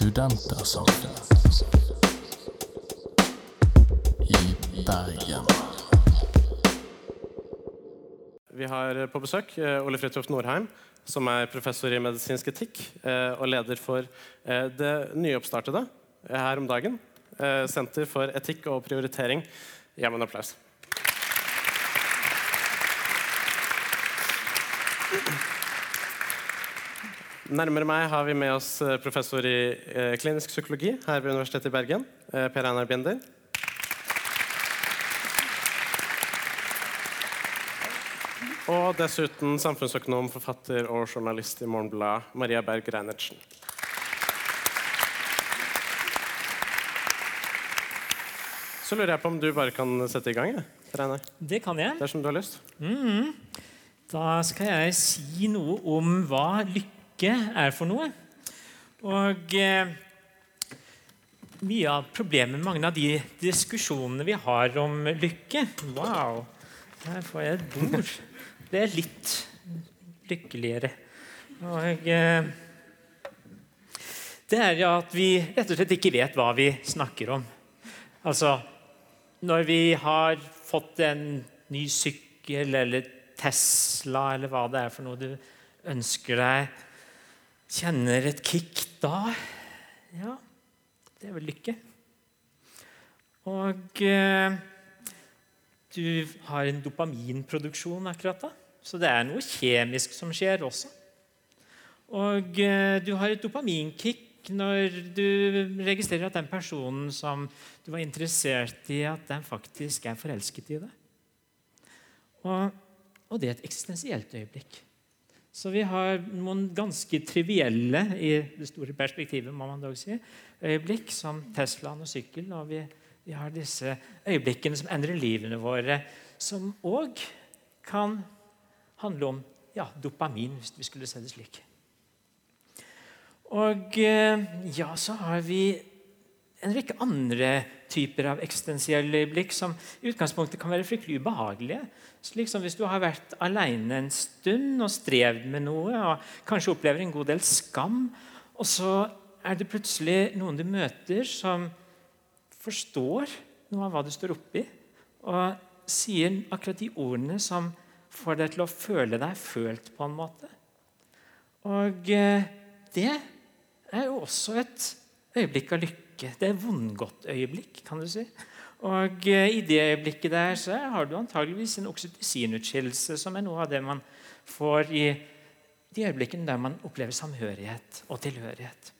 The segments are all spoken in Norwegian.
Studentersamfunnet i Bergen. Vi har på besøk eh, Ole Fridtjof Norheim, som er professor i medisinsk etikk eh, og leder for eh, det nyoppstartede her om dagen, Senter for etikk og prioritering. Gi ham en applaus. Nærmere meg har vi med oss eh, professor i eh, klinisk psykologi her ved Universitetet i Bergen, eh, Per Einar Binder. Og dessuten samfunnsøkonom, forfatter og journalist i Morgenbladet, Maria Berg Reinertsen. Så lurer jeg på om du bare kan sette i gang? Ja, Per Einar. Det kan jeg. Dersom du har lyst. Da skal jeg si noe om hva lykke er for noe. Og eh, mye av problemet med mange av de diskusjonene vi har om lykke Wow, her får jeg et bord. Det er litt lykkeligere. Og eh, det er jo at vi rett og slett ikke vet hva vi snakker om. Altså, når vi har fått en ny sykkel eller Tesla eller hva det er for noe du ønsker deg, kjenner et kick da Ja, det er vel lykke. Og eh, du har en dopaminproduksjon akkurat da, så det er noe kjemisk som skjer også. Og eh, du har et dopaminkick når du registrerer at den personen som du var interessert i, at den faktisk er forelsket i deg. Og, og det er et eksistensielt øyeblikk. Så vi har noen ganske trivielle i det store perspektivet må man dog si, øyeblikk, som Teslaen og sykkel. Og vi, vi har disse øyeblikkene som endrer livene våre, som òg kan handle om ja, dopamin, hvis vi skulle se det slik. Og eh, ja, så har vi en rekke andre typer av eksistensielle øyeblikk som i utgangspunktet kan være fryktelig ubehagelige. Slik som hvis du har vært alene en stund og strevd med noe og kanskje opplever en god del skam, og så er det plutselig noen du møter som forstår noe av hva du står oppi, og sier akkurat de ordene som får deg til å føle deg følt på en måte. Og eh, det er jo også et øyeblikk av lykke. Det er vondgodt øyeblikk, kan du si. Og eh, I det øyeblikket der så har du antageligvis en oksytocinutskillelse, som er noe av det man får i de øyeblikkene der man opplever samhørighet og tilhørighet.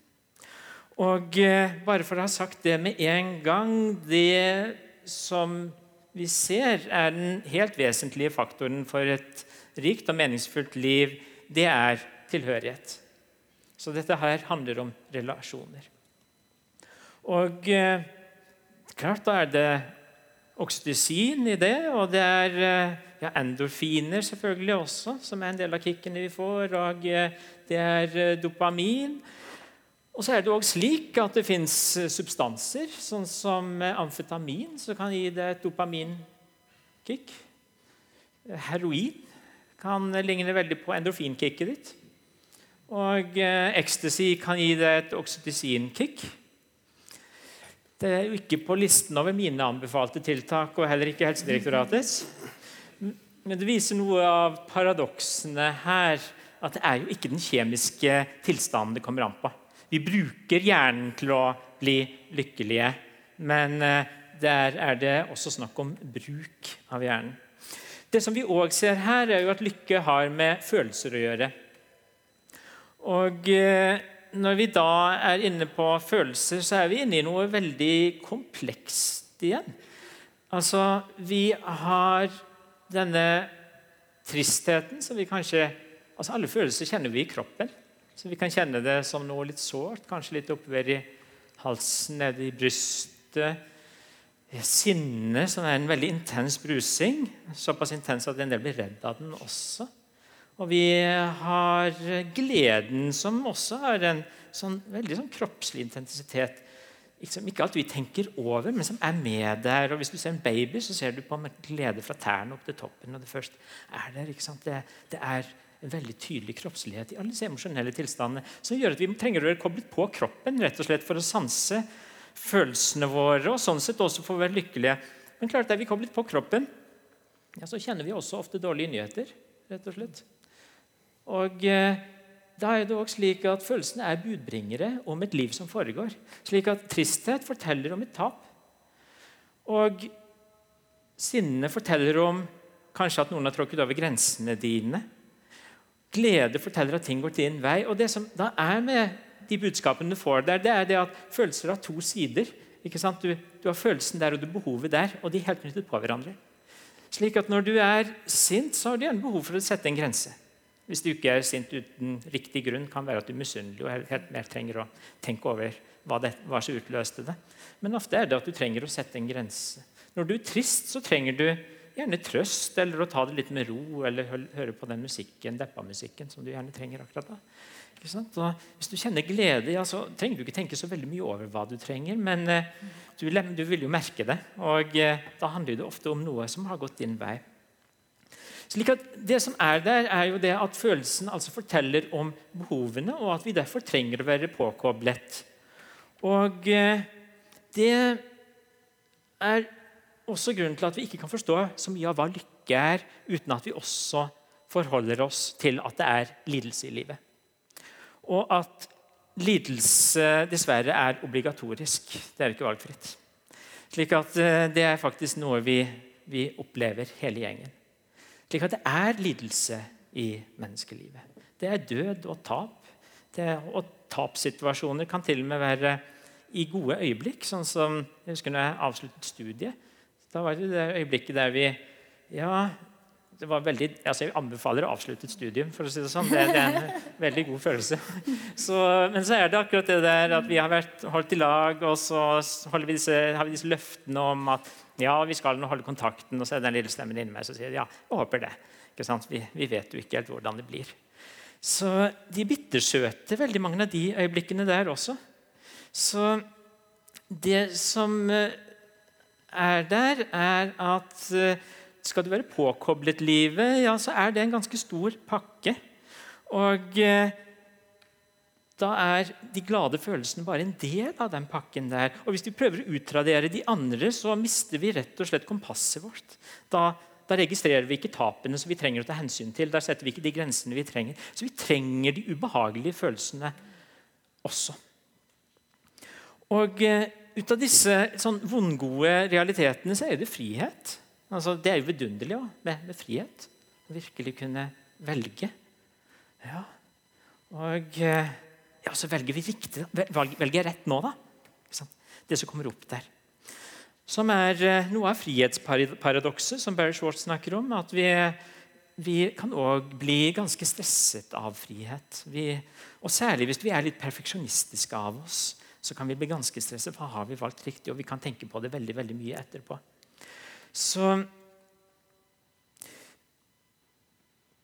Og eh, bare for å ha sagt det med en gang Det som vi ser er den helt vesentlige faktoren for et rikt og meningsfullt liv, det er tilhørighet. Så dette her handler om relasjoner. Og eh, klart da er det oksytocin i det, og det er eh, ja, endorfiner selvfølgelig også, som er en del av kickene vi får. Og eh, det er eh, dopamin. Og så er det også slik at det fins substanser, sånn som amfetamin, som kan gi deg et dopaminkick. Heroin kan ligne veldig på endorfinkicket ditt. Og ecstasy kan gi deg et oksytocin-kick. Det er jo ikke på listen over mine anbefalte tiltak, og heller ikke Helsedirektoratets. Men det viser noe av paradoksene her. At det er jo ikke den kjemiske tilstanden det kommer an på. Vi bruker hjernen til å bli lykkelige, men eh, der er det også snakk om bruk av hjernen. Det som vi òg ser her, er jo at lykke har med følelser å gjøre. Og eh, når vi da er inne på følelser, så er vi inne i noe veldig komplekst igjen. Altså, vi har denne tristheten som vi kanskje altså Alle følelser kjenner vi i kroppen. Så vi kan kjenne det som noe litt sårt, kanskje litt oppover i halsen, nede i brystet. Sinne, som er en veldig intens brusing. Såpass intens at en del blir redd av den også. Og vi har gleden, som også har en sånn, veldig sånn kroppslig intensitet. Ikke alt vi tenker over, men som er med der. Og Hvis du ser en baby, så ser du på med glede fra tærne opp til toppen. og det først er der, ikke sant? Det, det er en veldig tydelig kroppslighet i alle disse emosjonelle tilstandene som gjør at vi trenger å være koblet på kroppen rett og slett for å sanse følelsene våre og sånn sett også for å være lykkelige. Men klart er vi koblet på kroppen, ja, så kjenner vi også ofte dårlige nyheter. rett og slett. Og eh, da er det også slik at Følelsene er budbringere om et liv som foregår. Slik at Tristhet forteller om et tap. Og sinne forteller om kanskje at noen har tråkket over grensene dine. Glede forteller at ting går din vei. Og det som da er med de budskapene du får der, det er det at følelser har to sider. Du, du, har følelsen der og du behovet der, og de er helt knyttet på hverandre. Slik at Når du er sint, så har du gjerne behov for å sette en grense. Hvis du ikke er sint uten riktig grunn, kan være at du er misunnelig og helt mer trenger å tenke over hva, det, hva som utløste det. Men ofte er det at du trenger å sette en grense. Når du er trist, så trenger du gjerne trøst eller å ta det litt med ro eller høre på den musikken, deppa-musikken som du gjerne trenger akkurat da. hvis du kjenner glede, ja, så trenger du ikke tenke så veldig mye over hva du trenger, men eh, du, du, vil jo merke det. Og eh, da handler det ofte om noe som har gått din vei. Slik at Det som er der, er jo det at følelsen altså forteller om behovene, og at vi derfor trenger å være påkoblet. Og eh, det er også grunnen til at vi ikke kan forstå så mye av hva lykke er, uten at vi også forholder oss til at det er lidelse i livet. Og at lidelse dessverre er obligatorisk. Det er ikke valgfritt. Slik at eh, det er faktisk noe vi, vi opplever hele gjengen. Slik at det er lidelse i menneskelivet. Det er død og tap. Er, og tapssituasjoner kan til og med være i gode øyeblikk. Sånn som jeg husker når jeg avsluttet studiet. Da var det det øyeblikket der vi Ja, det var veldig, altså jeg anbefaler å avslutte et studium. for å si Det sånn. Det, det er en veldig god følelse. Så, men så er det akkurat det der at vi har vært holdt i lag, og så vi disse, har vi disse løftene om at ja, vi skal nå holde kontakten. Og så er det den lille stemmen inni meg som sier ja, jeg håper det. Vi, vi, vet jo ikke helt hvordan det blir. Så de bittersøte, veldig mange av de øyeblikkene der også. Så det som eh, er der, er at eh, skal du være påkoblet livet, ja, så er det en ganske stor pakke. Og eh, da er de glade følelsene bare en del av den pakken der. Og hvis vi prøver å utradere de andre, så mister vi rett og slett kompasset vårt. Da, da registrerer vi ikke tapene som vi trenger å ta hensyn til. Da setter vi ikke de grensene vi trenger. Så vi trenger de ubehagelige følelsene også. Og uh, ut av disse sånn vondgode realitetene så er det frihet. Altså, det er jo vidunderlig også, med, med, frihet. Å virkelig kunne velge. Ja. Og uh, ja, så velger vi riktig. Velger rett nå, da? Det som kommer opp der. Som er uh, noe av frihetsparadokset som Barry Schwartz snakker om. At vi, vi kan òg bli ganske stresset av frihet. Vi, og særlig hvis vi er litt perfeksjonistiske av oss så kan vi bli ganske stresset. For har vi valgt riktig? Og vi kan tenke på det veldig, veldig mye etterpå. Så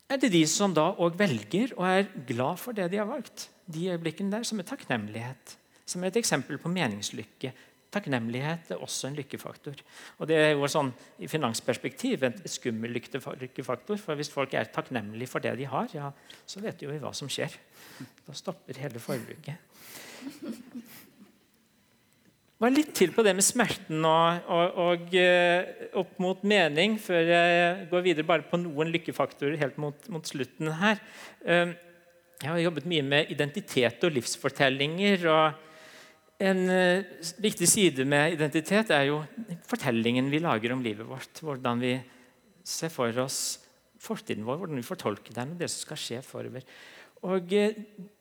er det de som da òg velger og er glad for det de har valgt. De øyeblikkene der som er takknemlighet. Som er et eksempel på meningslykke. Takknemlighet er også en lykkefaktor. Og det er jo sånn, I finansperspektiv en skummel lykkefaktor. For hvis folk er takknemlige for det de har, ja, så vet jo vi hva som skjer. Da stopper hele forbruket bare litt til på det med smerten og, og, og, eh, opp mot mening, før jeg går videre bare på noen lykkefaktorer helt mot, mot slutten her. Ehm, jeg har jobbet mye med identitet og livsfortellinger. og En uh, viktig side med identitet er jo fortellingen vi lager om livet vårt. Hvordan vi ser for oss fortiden vår, hvordan vi fortolker den, og det som skal skje forover. Og eh,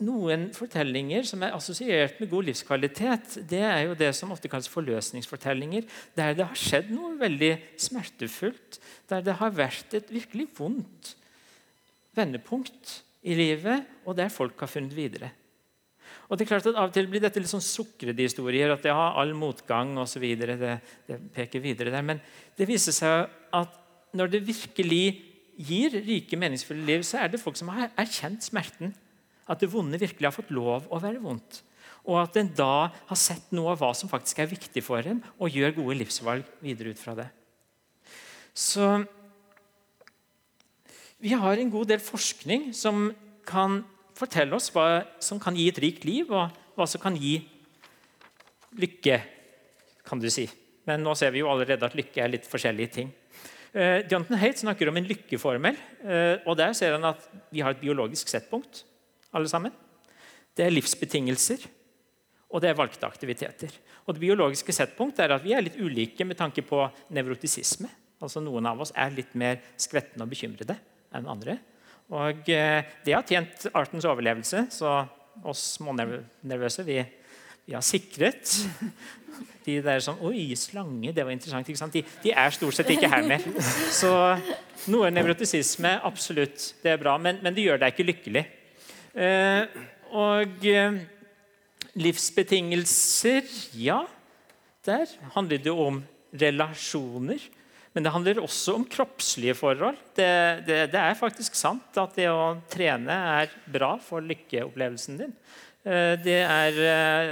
Noen fortellinger som er assosiert med god livskvalitet, det er jo det som ofte kalles forløsningsfortellinger. Der det har skjedd noe veldig smertefullt. Der det har vært et virkelig vondt vendepunkt i livet, og der folk har funnet videre. Og det er klart at Av og til blir dette litt sånn sukrede historier. At det har all motgang osv. Det, det peker videre der. Men det viser seg at når det virkelig gir rike, meningsfulle liv, så er det folk som har erkjent smerten. At det vonde virkelig har fått lov å være vondt. Og at en da har sett noe av hva som faktisk er viktig for en, og gjør gode livsvalg videre ut fra det. Så Vi har en god del forskning som kan fortelle oss hva som kan gi et rikt liv, og hva som kan gi lykke, kan du si. Men nå ser vi jo allerede at lykke er litt forskjellige ting. Uh, Jonathan Haidt snakker om en lykkeformel. Eh, og Der ser han at vi har et biologisk settpunkt. alle sammen. Det er livsbetingelser, og det er valgte aktiviteter. Og Det biologiske settpunkt er at vi er litt ulike med tanke på nevrotisisme. Altså Noen av oss er litt mer skvettende og bekymrede enn andre. Og eh, Det har tjent artens overlevelse, så oss smånervøse vi, har sikret de der som Oi, slange, det var interessant. ikke sant? De, de, er stort sett ikke her mer. Så noe nevrotisisme, absolutt, det er bra, men, men det gjør deg ikke lykkelig. Eh, og eh, livsbetingelser Ja, der handler det om relasjoner. Men det handler også om kroppslige forhold. Det, det, det er faktisk sant at det å trene er bra for lykkeopplevelsen din. Eh, det er eh,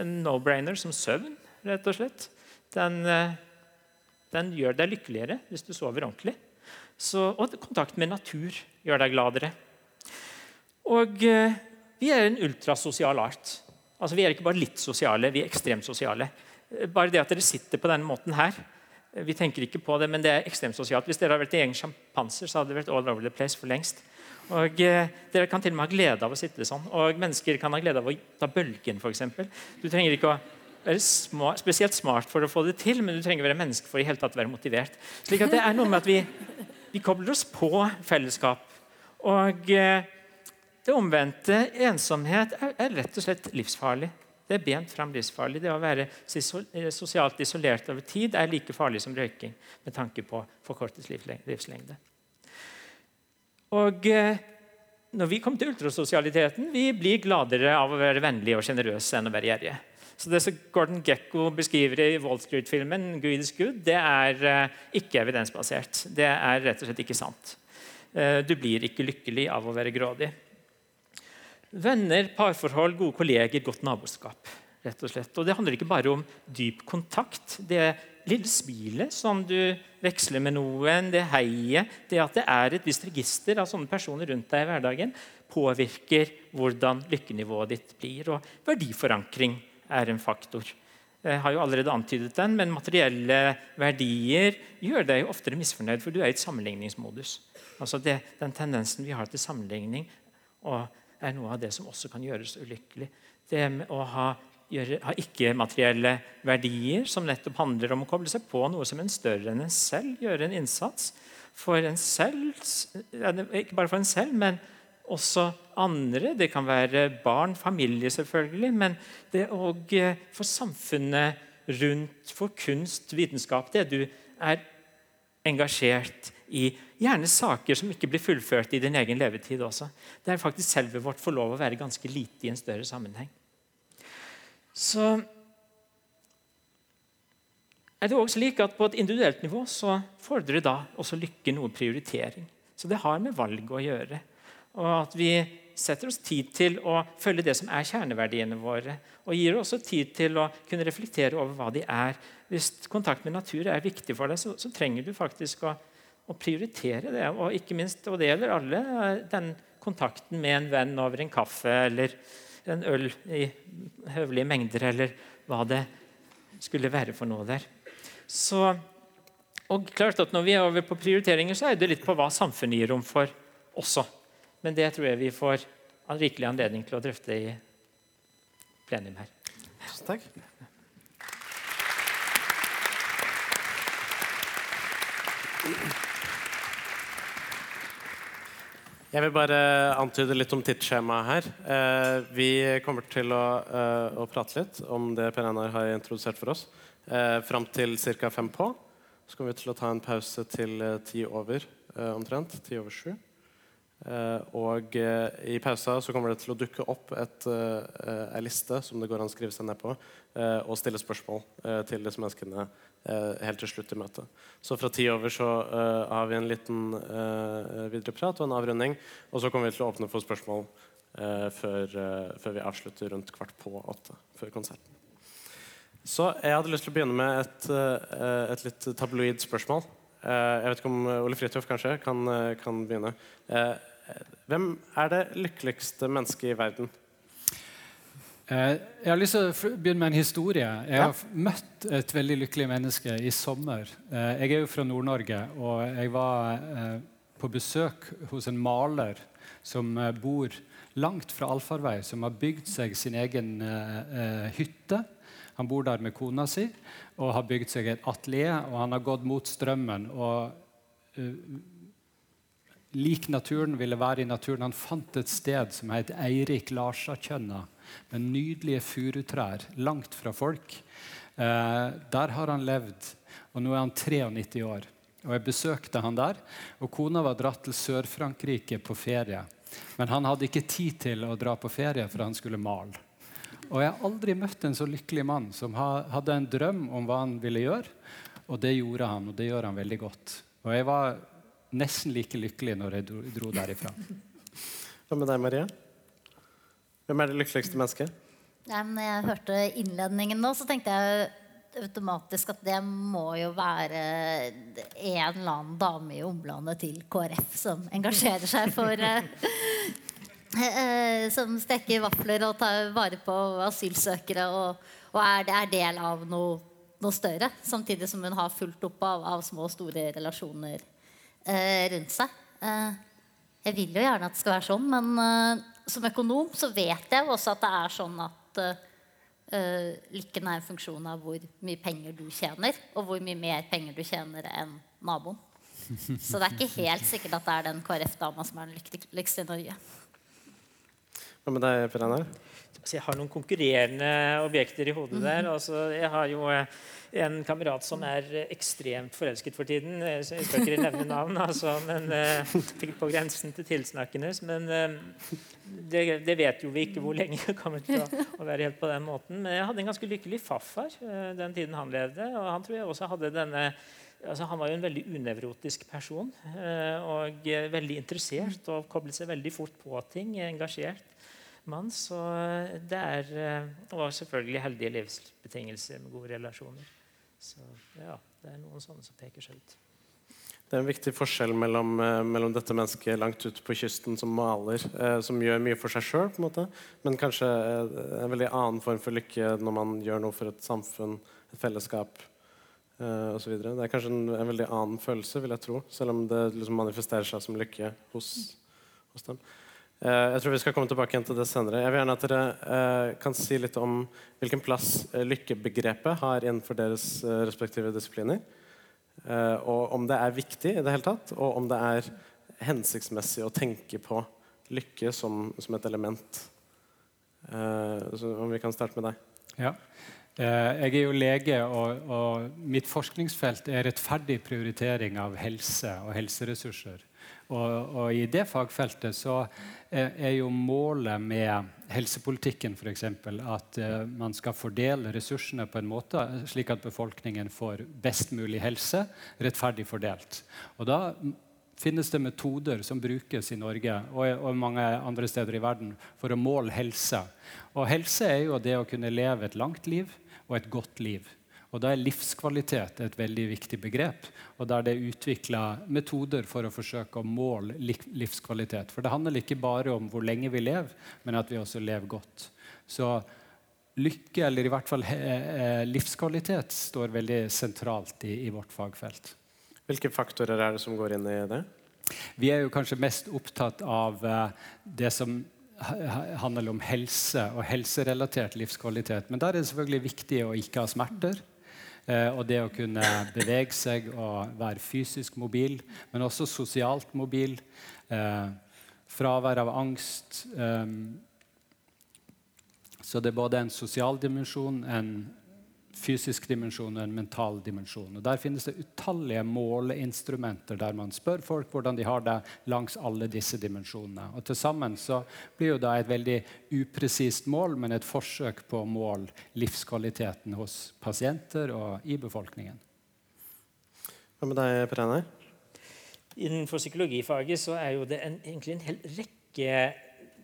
en no-brainer som søvn, rett og slett. Den, eh, den, gjør deg lykkeligere hvis du sover ordentlig. Så, og kontakt med natur gjør deg gladere. Og vi er en ultrasosial art. Altså, vi er ikke bare litt sosiale, vi er ekstremt sosiale. Bare det at dere sitter på denne måten her Vi tenker ikke på det, men det er ekstremt sosialt. Hvis dere hadde vært i egen sjampanser, så hadde det vært all over the place for lengst. Og eh, Dere kan til og med ha glede av å sitte sånn. Og mennesker kan ha glede av å ta bølgen, f.eks. Du trenger ikke å være smart, spesielt smart for å få det til, men du trenger å være menneske for i hele tatt å være motivert. Slik at det er noe med at vi, vi kobler oss på fellesskap. Og eh, det omvendte, ensomhet, er, er, rett og slett livsfarlig. Det er bent fram livsfarlig. Det å være eh, sosialt isolert over tid er like farlig som røyking med tanke på forkortet livslengde. Og eh, når vi kommer til ultrasosialiteten, vi blir gladere av å være vennlige og sjenerøse enn å være gjerrige. Så Det som Gordon Gekko beskriver i Wall Street-filmen, Good is good, det er eh, ikke evidensbasert. Det er rett og slett ikke sant. Du blir ikke lykkelig av å være grådig. Venner, parforhold, gode kolleger, godt naboskap. rett Og slett. Og Det handler ikke bare om dyp kontakt. Det lille smilet som du veksler med noen, det heiet, det at det er et visst register av sånne personer rundt deg i hverdagen, påvirker hvordan lykkenivået ditt blir. Og verdiforankring er en faktor. Jeg har jo allerede antydet den, men Materielle verdier gjør deg oftere misfornøyd, for du er i et sammenligningsmodus. Altså det, Den tendensen vi har til sammenligning, er noe av det som også kan gjøres ulykkelig. Det med å ha ha ikke-materielle verdier som nettopp handler om å koble seg på noe som er større enn en selv. Gjøre en innsats for en selv, ikke bare for en selv, men også andre. Det kan være barn, familie, selvfølgelig. Men det òg for samfunnet rundt, for kunst, vitenskap. Det du er engasjert i. Gjerne saker som ikke blir fullført i din egen levetid også. Det er faktisk selve vårt får lov å være ganske lite i en større sammenheng så er det også slik at på et individuelt nivå så fordrer da også lykke noe prioritering. Så det har med valg å gjøre. Og at vi setter oss tid til å følge det som er kjerneverdiene våre. Og gir også tid til å kunne reflektere over hva de er. Hvis kontakt med natur er viktig for deg, så, så trenger du faktisk å, å, prioritere det. Og ikke minst, og det gjelder alle, den kontakten med en venn over en kaffe eller en øl i høvelige mengder, eller hva det skulle være for noe der. Så, og klart at Når vi er over på prioriteringer, så er det litt på hva samfunnet gir rom for også. Men det tror jeg vi får rikelig anledning til å drøfte i plenum her. Takk. Jeg vil bare antyde litt om tidsskjemaet her. Eh, vi kommer til å, eh, å, prate litt om det Per Einar har introdusert for oss, eh, fram til ca. fem på. Så kommer vi til å ta en pause til eh, ti over eh, omtrent. Ti over sju. Eh, og i pausa så kommer det til å dukke opp ei liste som det går an å skrive seg ned på, og stille spørsmål til disse menneskene Eh, helt til slutt i møtet. Så fra ti over så har vi en liten videre prat og en avrunding. Og så kommer vi til å åpne for spørsmål før, før, vi avslutter rundt kvart på åtte. før konserten. Så jeg hadde lyst til å begynne med et, et litt tabloid spørsmål. Jeg vet ikke om Ole Fridtjof kanskje kan, kan begynne. Hvem er det lykkeligste mennesket i verden? Jeg har lyst til å begynne med en historie. Jeg har møtt et veldig lykkelig menneske i sommer. Jeg er jo fra Nord-Norge, og jeg var på besøk hos en maler som bor langt fra allfarvei, som har bygd seg sin egen hytte han bor der med kona si og har bygd seg et atelier. og Han har gått mot strømmen og lik naturen ville være i naturen. Han fant et sted som het Eirik Larsakjønna, med nydelige furutrær langt fra folk. Eh, der har han levd, og nå er han 93 år. Og Jeg besøkte han der, og kona var dratt til Sør-Frankrike på ferie. Men han hadde ikke tid til å dra på ferie, for han skulle male. Og jeg har aldri møtt en så lykkelig mann som hadde en drøm om hva han ville gjøre. Og det gjorde han, og det gjør han veldig godt. Og jeg var nesten like lykkelig når jeg dro, dro derifra. Hva med deg, Marie? Hvem er det lykkeligste mennesket? Nei, når jeg hørte innledningen nå, så tenkte jeg automatisk at det må jo være en eller annen dame i omlandet til KrF som engasjerer seg for eh, Eh, som steker vafler og tar vare på asylsøkere og, og er, er, del av noe, noe, større. Samtidig som hun har fulgt opp av, av små og store relasjoner rundt seg. Eh, jeg vil jo gjerne at det skal være sånn, men eh, som økonom så vet jeg også at det er sånn at eh, lykken er en funksjon av hvor mye penger du tjener, og hvor mye mer penger du tjener enn naboen. Så det er ikke helt sikkert at det er den KrF-dama som er den lykkeligste i Norge. Hva med deg, Per Einar? Altså, jeg har noen konkurrerende objekter i hodet der. Mhm. Altså, jeg har jo eh, en kamerat som er ekstremt forelsket for tiden. Eh, så jeg skal ikke nevne navn, altså, men uh, på grensen til tilsnakkende. Men uh, det, det, vet jo vi ikke hvor lenge det kommer til å, å, være helt på den måten. Men jeg hadde en ganske lykkelig farfar uh, den tiden han levde. Og han tror jeg også hadde denne altså, Han var jo en veldig unevrotisk person. og veldig interessert og koblet seg veldig fort på ting. Engasjert mann. Så det er, Og selvfølgelig heldige livsbetingelser med gode relasjoner. Så ja, det er noen sånne som peker seg ut. Det er en viktig forskjell mellom, eh, mellom dette mennesket langt ute på kysten som maler, eh, som gjør mye for seg sjøl, men kanskje eh, en veldig annen form for lykke når man gjør noe for et samfunn, et fellesskap eh, osv. Det er kanskje en, en, veldig annen følelse, vil jeg tro, selv om det liksom manifesterer seg som lykke hos, hos dem. Eh, jeg tror vi skal komme tilbake igjen til det senere. Jeg vil gjerne at dere eh, kan si litt om hvilken plass eh, lykkebegrepet har innenfor deres respektive disipliner. Og om det er viktig i det hele tatt, og om det er hensiktsmessig å tenke på lykke som, som et element. Så om vi kan starte med deg. Ja. Jeg er jo lege, og, og mitt forskningsfelt er rettferdig prioritering av helse og helseressurser. Og, og, I det fagfeltet så er, er jo målet med helsepolitikken eksempel, at uh, man skal fordele ressursene på en måte slik at befolkningen får best mulig helse, rettferdig fordelt. Og da finnes det metoder som brukes i Norge og, og mange andre steder i verden for å måle helse. Og helse er jo det å kunne leve et langt liv og et godt liv. Og Da er livskvalitet et veldig viktig begrep. og Da er det utvikla metoder for å forsøke å måle livskvalitet. For det handler ikke bare om hvor lenge vi lever, men at vi også lever godt. Så lykke, eller i hvert fall eh, livskvalitet, står veldig sentralt i, i vårt fagfelt. Hvilke faktorer er det som går inn i det? Vi er jo kanskje mest opptatt av uh, det som handler om helse og helserelatert livskvalitet. Men der er det selvfølgelig viktig å ikke ha smerter. Eh, og det å kunne bevege seg og være fysisk mobil, men også sosialt mobil. Eh, fravær av angst. Eh, så det er både en sosial dimensjon, en fysisk dimensjon og en mental dimensjon. Og Der finnes det utallige måleinstrumenter der man spør folk hvordan de har det langs alle disse dimensjonene. Og Til sammen så blir jo det et veldig upresist mål, men et forsøk på å måle livskvaliteten hos pasienter og i befolkningen. Hva med deg, Per Einar? Innenfor psykologifaget så er jo det en, egentlig en hel rekke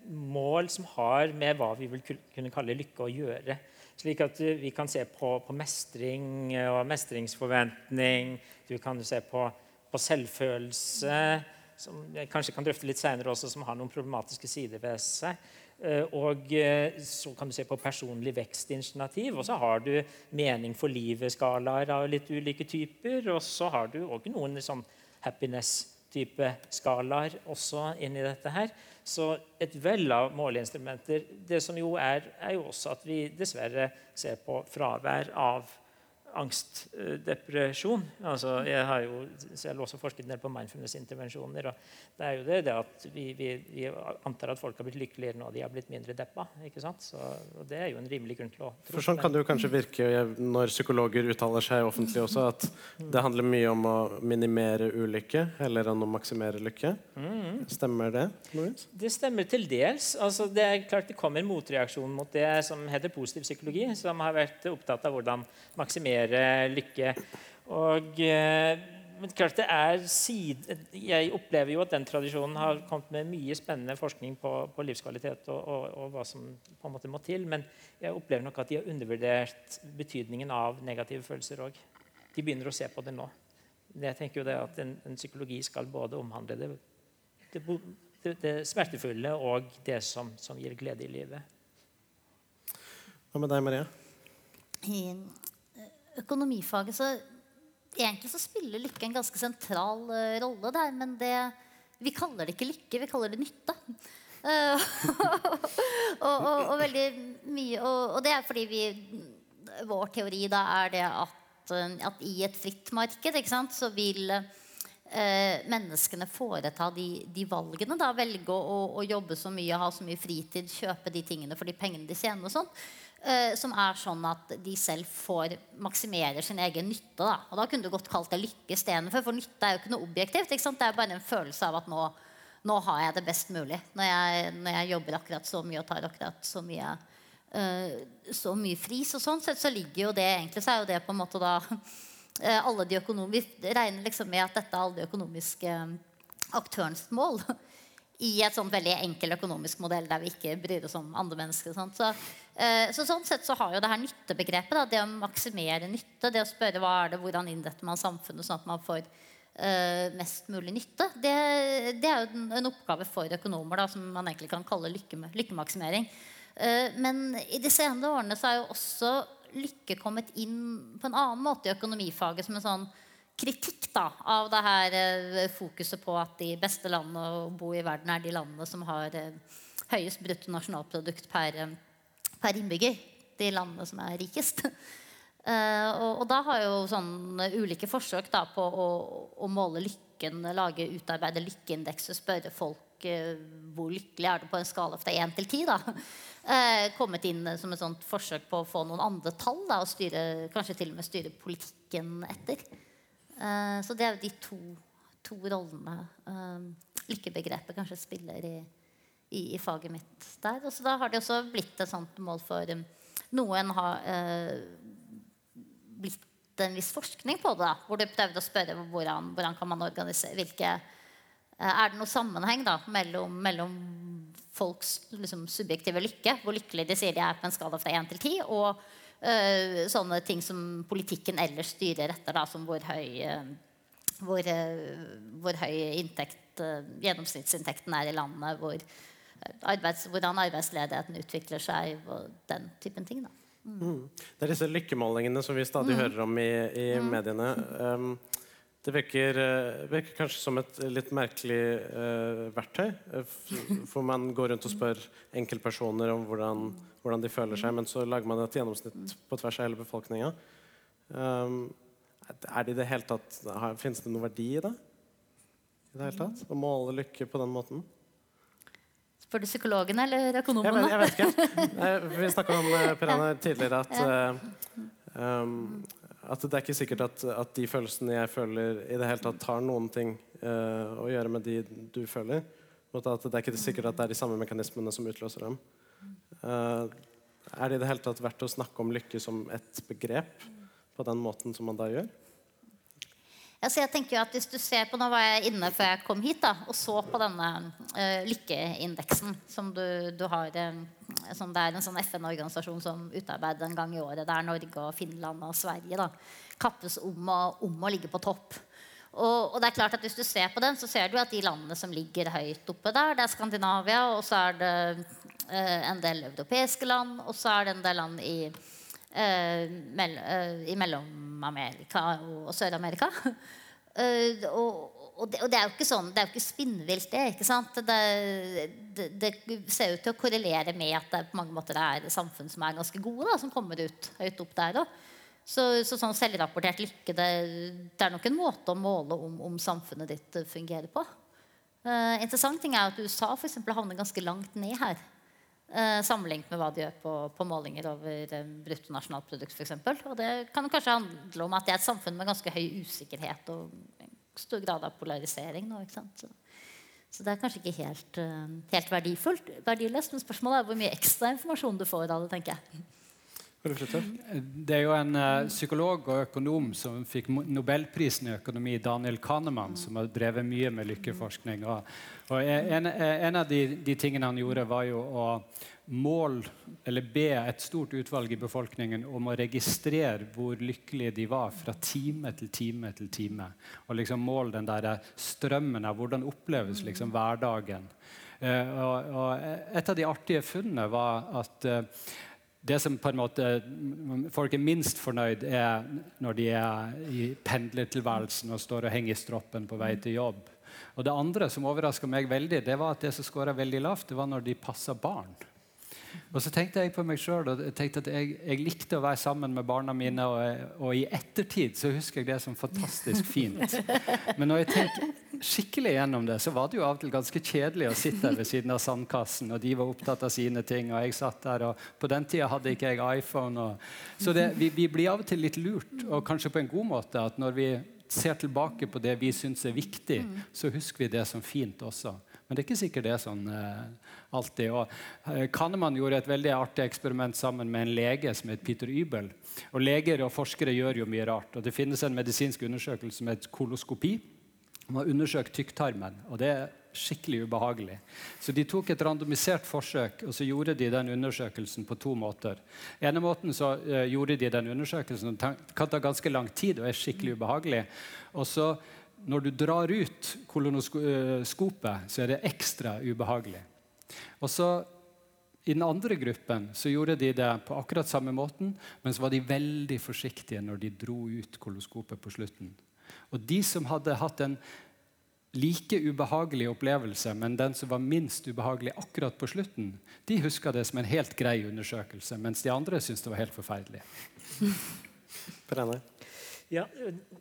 mål som har med hva vi vil kunne kalle lykke å gjøre. Slik at vi kan se på, på, mestring og mestringsforventning. Du kan se på på selvfølelse, som jeg kanskje kan drøfte litt senere også, som har noen problematiske sider ved seg. Eh, og eh, så kan du se på personlig vekstinitiativ. Og så har du mening for livet-skalaer av litt ulike typer. Og så har du òg noen sånn happiness-type skalaer også inni dette her. Så et vell av måleinstrumenter. Det som jo er, er jo også at vi dessverre ser på fravær av angst, eh. Altså, jeg har jo selv også forsket en del på mindfulness-intervensjoner. og Det er jo det, det at vi, vi, vi, antar at folk har blitt lykkeligere nå de har blitt mindre deppa. ikke sant? Så, og Det er jo en rimelig grunn til å tro For Sånn kan det jo kanskje virke når psykologer uttaler seg offentlig også, at det handler mye om å minimere ulykke heller enn å maksimere lykke. Stemmer det? Louis? Det stemmer til dels. Altså, det er klart det kommer motreaksjon mot det som heter positiv psykologi, som har vært opptatt av hvordan maksimere lykke. Og, eh, men klart det er side, Jeg opplever jo at den tradisjonen har kommet med mye spennende forskning på, på livskvalitet og, og, og, hva som på en måte må til. Men jeg opplever nok at de har undervurdert betydningen av negative følelser òg. De begynner å se på det nå. Jeg tenker jo det at en, en psykologi skal både omhandle det, det, det, det smertefulle og det som, som, gir glede i livet. Hva med deg, Maria? Økonomifaget så Egentlig så spiller lykke en ganske sentral uh, rolle der, men det, vi kaller det ikke lykke, vi kaller det nytte. Uh, og, og, og, veldig mye og, og, det er fordi vi Vår teori da er det at, at i et fritt marked sant, så vil Eh, menneskene foreta de, de, valgene. da Velge å, å, jobbe så mye, ha så mye fritid, kjøpe de tingene for de pengene de tjener. og sånn som er sånn at de selv får maksimere sin egen nytte. Da. Og da kunne du godt kalt det lykke istedenfor, for nytte er jo ikke noe objektivt. Ikke det er bare en følelse av at nå, nå har jeg det best mulig. Når jeg, når jeg, jobber akkurat så mye og tar akkurat så mye, uh, så mye fris og sånn sett så ligger jo det egentlig så er jo det på en måte da uh, alle de Vi regner liksom med at dette er alle de økonomiske aktørens mål i et sånn veldig enkel økonomisk modell der vi ikke bryr oss om andre mennesker. Så, eh, så, sånn sett så har jo det her nyttebegrepet, da, det å maksimere nytte, det å spørre hva er det, hvordan innretter man samfunnet sånn at man får uh, mest mulig nytte, det, det er jo en, en, oppgave for økonomer da, som man egentlig kan kalle lykke, lykkemaksimering. Uh, men i de senere årene så er jo også lykke kommet inn på en annen måte i økonomifaget som en sånn kritikk da, av det her uh, fokuset på at de beste landene å bo i verden er de landene som har eh, høyest bruttonasjonalprodukt per, eh, per innbygger. De landene som er rikest. Uh, og, og, da har jo sånne ulike forsøk da, på å, å, måle lykken, lage, utarbeide lykkeindekser, spørre folk uh, hvor lykkelig er du på en skala fra 1 til 10. Da. Kommet inn som et sånt forsøk på å få noen andre tall da, og styre, kanskje til og med styre politikken etter. Så det er jo de to, to rollene lykkebegrepet kanskje spiller i, i, i, faget mitt der. Og så da har det også blitt et sånt mål for um, Noen har eh, blitt en viss forskning på det, da, hvor du prøvde å spørre hvordan, hvordan kan man organisere hvilke, Er det noen sammenheng da, mellom, mellom folks liksom, subjektive lykke, hvor lykkelig de sier de er på en skala fra 1 til 10, og uh, sånne ting som politikken ellers styrer etter, da, som hvor høy, uh, hvor, hvor høy inntekt, gjennomsnittsinntekten er i landet, hvor, arbeids, hvordan arbeidsledigheten utvikler seg, og den typen ting. Mm. Mm. Det er disse lykkemålingene som vi stadig mm. hører om i, i mm. mediene. Um, det virker, virker, kanskje som et litt merkelig uh, verktøy. For man går rundt og spør enkeltpersoner om hvordan hvordan de føler seg, men så lager man et gjennomsnitt på tvers av hele befolkninga. Um, er det i det hele tatt Fins det noen verdi i det? I det hele tatt? Å måle lykke på den måten? Spør du psykologene eller økonomene? Jeg vet, jeg vet ikke. Vi snakka om eh, Per Anne, tidligere at, um, at det er ikke sikkert at, at, de følelsene jeg føler, i det hele tatt har noen ting uh, å gjøre med de du føler. Og At det er ikke sikkert at det er de samme mekanismene som utløser dem. Uh, er det i det hele tatt verdt å snakke om lykke som et begrep på den måten som man da gjør? Altså jeg tenker jo at hvis du ser på, Nå var jeg inne før jeg kom hit da, og så på denne uh, lykkeindeksen som du, du har um, som Det er en sånn FN-organisasjon som utarbeider en gang i året. Det er Norge, og Finland og Sverige da, kappes om og, om å ligge på topp. Og, og det er klart at Hvis du ser på den, så ser du at de landene som ligger høyt oppe der, det er Skandinavia, og så er det uh, en del europeiske land, og så er det en del land i, i Mellom-Amerika og, Sør-Amerika. Eh, og, og, det, er jo ikke sånn, det er jo ikke spinnvilt, det. ikke sant? Det, det, det, ser ut til å korrelere med at det på mange måter er samfunn som er ganske gode, da, som kommer ut høyt opp der òg. Så, så, sånn selvrapportert lykke det, er nok en måte å måle om, om samfunnet ditt fungerer på. Uh, interessant ting er at USA for eksempel, havner ganske langt ned her. Uh, sammenlignet med hva de gjør på, på målinger over um, bruttonasjonalprodukt. Eksempel. og det kan kanskje handle om at det er et samfunn med ganske høy usikkerhet og stor grad av polarisering. Nå, så, så, det er kanskje ikke helt, uh, helt verdifullt, verdiløst. Men spørsmålet er hvor mye ekstra informasjon du får av det. tenker jeg. Det er jo en uh, psykolog og økonom som fikk nobelprisen i økonomi, Daniel Kahneman, som har drevet mye med lykkeforskning. Og, og en, en, av de, de, tingene han gjorde, var jo å måle, eller be et stort utvalg i befolkningen om å registrere hvor lykkelige de var fra time til time til time. Og liksom måle den der strømmen av hvordan oppleves liksom hverdagen. Uh, og, og, et av de artige funnene var at uh, det som på en måte folk er minst fornøyd, er når de er i pendlertilværelsen og står og henger i stroppen på vei til jobb. Og Det andre som overraska meg veldig, det var at det som skåra veldig lavt, det var når de passa barn. Og så tenkte jeg på meg tenkte at jeg, jeg, likte å være sammen med barna mine. Og, og, i ettertid så husker jeg det som fantastisk fint. Men når jeg tenker skikkelig gjennom det, så var det jo av og til ganske kjedelig å sitte ved siden av sandkassen, og de var opptatt av sine ting, og jeg satt der, og på den tida hadde ikke jeg iPhone. Og, så det, vi, vi blir av og til litt lurt, og kanskje på en god måte, at når vi ser tilbake på det vi syns er viktig, så husker vi det som fint også. Men det er ikke sikkert det er sånn eh, alltid. Og, eh, Kahneman gjorde et veldig artig eksperiment sammen med en lege som het Peter Ybel. Og Leger og forskere gjør jo mye rart. og Det finnes en medisinsk undersøkelse som heter koloskopi. De har undersøkt tykktarmen, og det er skikkelig ubehagelig. Så De tok et randomisert forsøk og så gjorde de den undersøkelsen på to måter. ene måten så uh, gjorde de den undersøkelsen, det kan ta ganske lang tid og er skikkelig ubehagelig. Og så når du drar ut kolonoskopet, så er det ekstra ubehagelig. Og så I den andre gruppen så gjorde de det på akkurat samme måten, men så var de veldig forsiktige når de dro ut koloskopet på slutten. Og de som hadde hatt en like ubehagelig opplevelse, men den som var minst ubehagelig akkurat på slutten, de huska det som en helt grei undersøkelse, mens de andre syntes det var helt forferdelig. Ja,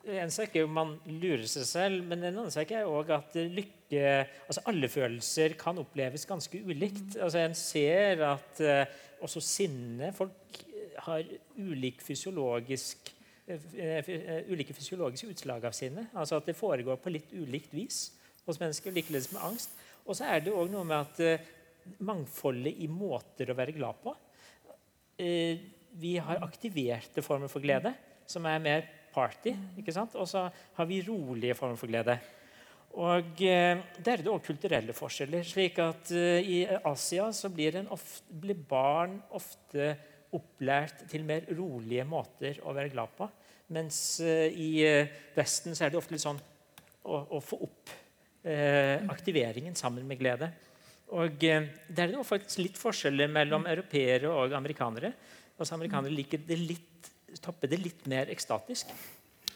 En sak er jo man lurer seg selv, men en annen sak er også at lykke altså Alle følelser kan oppleves ganske ulikt. Altså En ser at uh, også sinne Folk har ulik fysiologisk ulike fysiologiske utslag av sinne. Altså at det foregår på litt ulikt vis hos mennesker. Likeledes med angst. Og så er det òg noe med at mangfoldet i måter å være glad på Vi har aktiverte former for glede som er mer party. ikke sant? Og så har vi rolige former for glede. Og eh, Der er det òg kulturelle forskjeller. slik at eh, I Asia så blir, ofte, blir, barn ofte opplært til mer rolige måter å være glad på. Mens eh, i eh, Vesten så er det ofte litt sånn å, å få opp eh, aktiveringen sammen med glede. Og eh, Der er det faktisk litt forskjeller mellom europeere og amerikanere. Altså Amerikanere liker det litt topper det litt mer ekstatisk.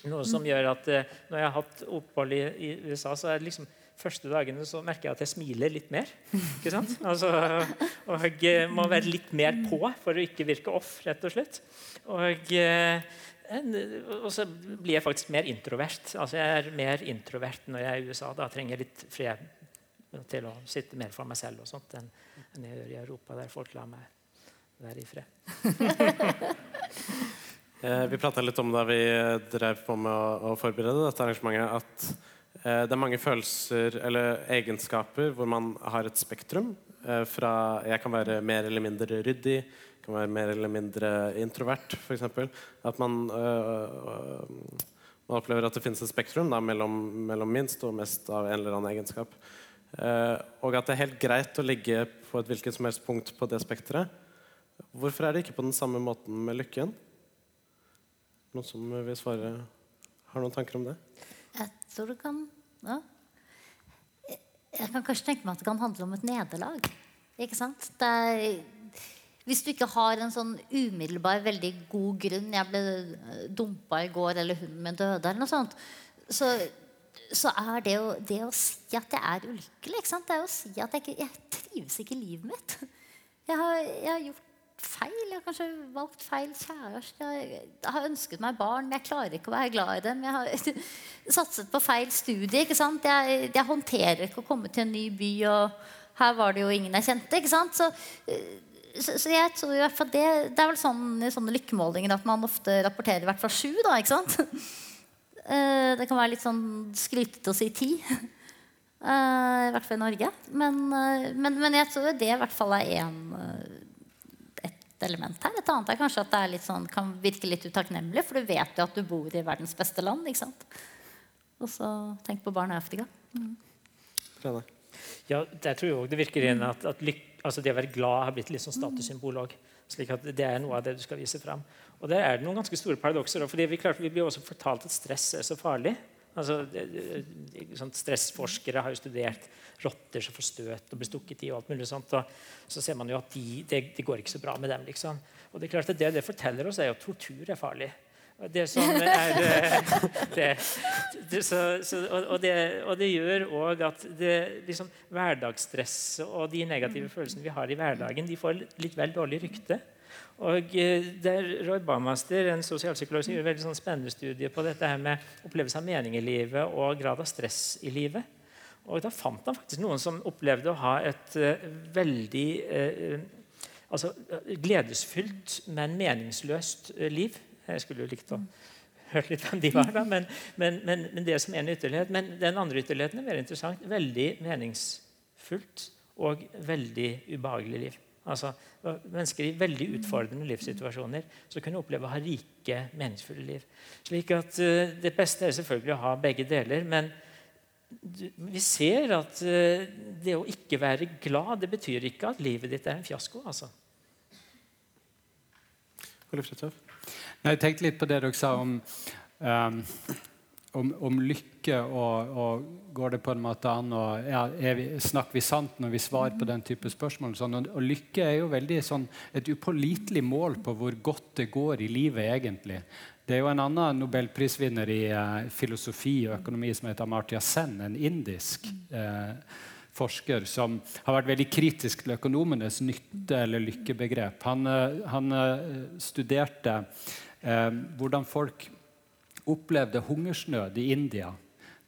Noe som gjør at eh, når jeg har hatt opphold i, i, USA, så er det liksom første dagene så merker jeg at jeg smiler litt mer. ikke sant? Altså, og jeg må være litt mer på for å ikke virke off, rett og slett. Og, uh, og så blir jeg faktisk mer introvert. Altså Jeg er mer introvert når jeg er i USA. Da trenger jeg litt fred til å sitte mer for meg selv og sånt enn, jeg gjør i Europa, der folk lar meg være i fred. Eh, vi prata litt om da vi drev på med å, forberede dette arrangementet, at eh, det er mange følelser eller egenskaper hvor man har et spektrum. Eh, fra jeg kan være mer eller mindre ryddig, kan være mer eller mindre introvert, f.eks. At man, man, opplever at det finnes et spektrum da, mellom, mellom, minst og mest av en eller annen egenskap. og at det er helt greit å ligge på et hvilket som helst punkt på det spekteret. Hvorfor er det ikke på den samme måten med lykken? Noen som vil svare? Har noen tanker om det? Jeg tror det kan ja. Jeg- kan kanskje tenke meg at det kan handle om et nederlag. Ikke sant? Er, hvis du ikke har en sånn umiddelbar, veldig god grunn 'Jeg ble dumpa i går', eller 'hunden min døde', eller noe sånt, så, så er det å, det å si at jeg er ulykkelig ikke sant? Det er å si at jeg, ikke, jeg trives ikke i livet mitt. Jeg har, jeg har gjort feil. Jeg har kanskje valgt feil kjæreste. Jeg har ønsket meg barn, jeg klarer ikke å være glad i dem. Jeg har satset på feil studie. ikke sant? Jeg, jeg håndterer ikke å komme til en ny by, og her var det jo ingen jeg kjente. ikke sant? Så, eh, så, så jeg tror i hvert fall det, det er vel sånn i sånne lykkemålinger at man ofte rapporterer i hvert fall sju. da, ikke sant? Eh, Det kan være litt sånn skrytete å si ti. Uh, I hvert fall i Norge. Men, uh, men, men jeg tror det i hvert fall er et element her. Et annet er kanskje at det er litt sånn, kan virke litt utakknemlig, for du vet jo at du bor i verdens beste land. ikke sant? Og så tenk på barn i Afrika. Mm. Ja, der tror jeg også det virker inn at, at lyk, altså det å være glad har blitt litt sånn statussymbol òg. Slik at det er noe av det du skal vise fram. Og der er det noen ganske store paradokser. også, fordi vi, klart, vi blir også fortalt at stress er så farlig. Altså, sånn stressforskere har jo studert rotter som får støt og blir stukket i. og alt mulig sånt, og Så ser man jo at de, det, det går ikke så bra med dem. liksom. Og Det er klart at det det forteller oss, er at tortur er farlig. Det som er det, det, så, så, og, det, og det gjør òg at det, liksom, hverdagsstresset og de negative følelsene vi har i hverdagen, de får litt vel dårlig rykte. Og eh, der Roy Bamaster, en sosialpsykolog, som gjør en veldig sånn spennende studie på dette her med opplevelse av mening i livet og grad av stress i livet. Og Da fant han faktisk noen som opplevde å ha et uh, veldig uh, altså, gledesfylt, men meningsløst uh, liv. Jeg skulle jo likt å hørt litt hvem de var, da, men, men, men, men det som en ytterlighet. Men den andre ytterligheten er mer interessant. Veldig meningsfullt og veldig ubehagelig liv. Altså, Mennesker i veldig utfordrende livssituasjoner som kunne oppleve å ha rike, meningsfulle liv. Slik at uh, Det beste er selvfølgelig å ha begge deler. Men vi ser at uh, det å ikke være glad, det betyr ikke at livet ditt er en fiasko. altså. Jeg tenkte litt på det dere sa om, um, om, om lykke. Og, og, går det på en måte an vi, Snakker vi sant når vi svarer på den type spørsmål? Sånn, og, og, lykke er jo veldig sånn, et upålitelig mål på hvor godt det går i livet egentlig. Det er jo en annen nobelprisvinner i eh, filosofi og økonomi som heter Amartya Sen, en indisk eh, forsker som har vært veldig kritisk til økonomenes nytte- eller lykkebegrep. Han, uh, han studerte hvordan folk opplevde hungersnød i India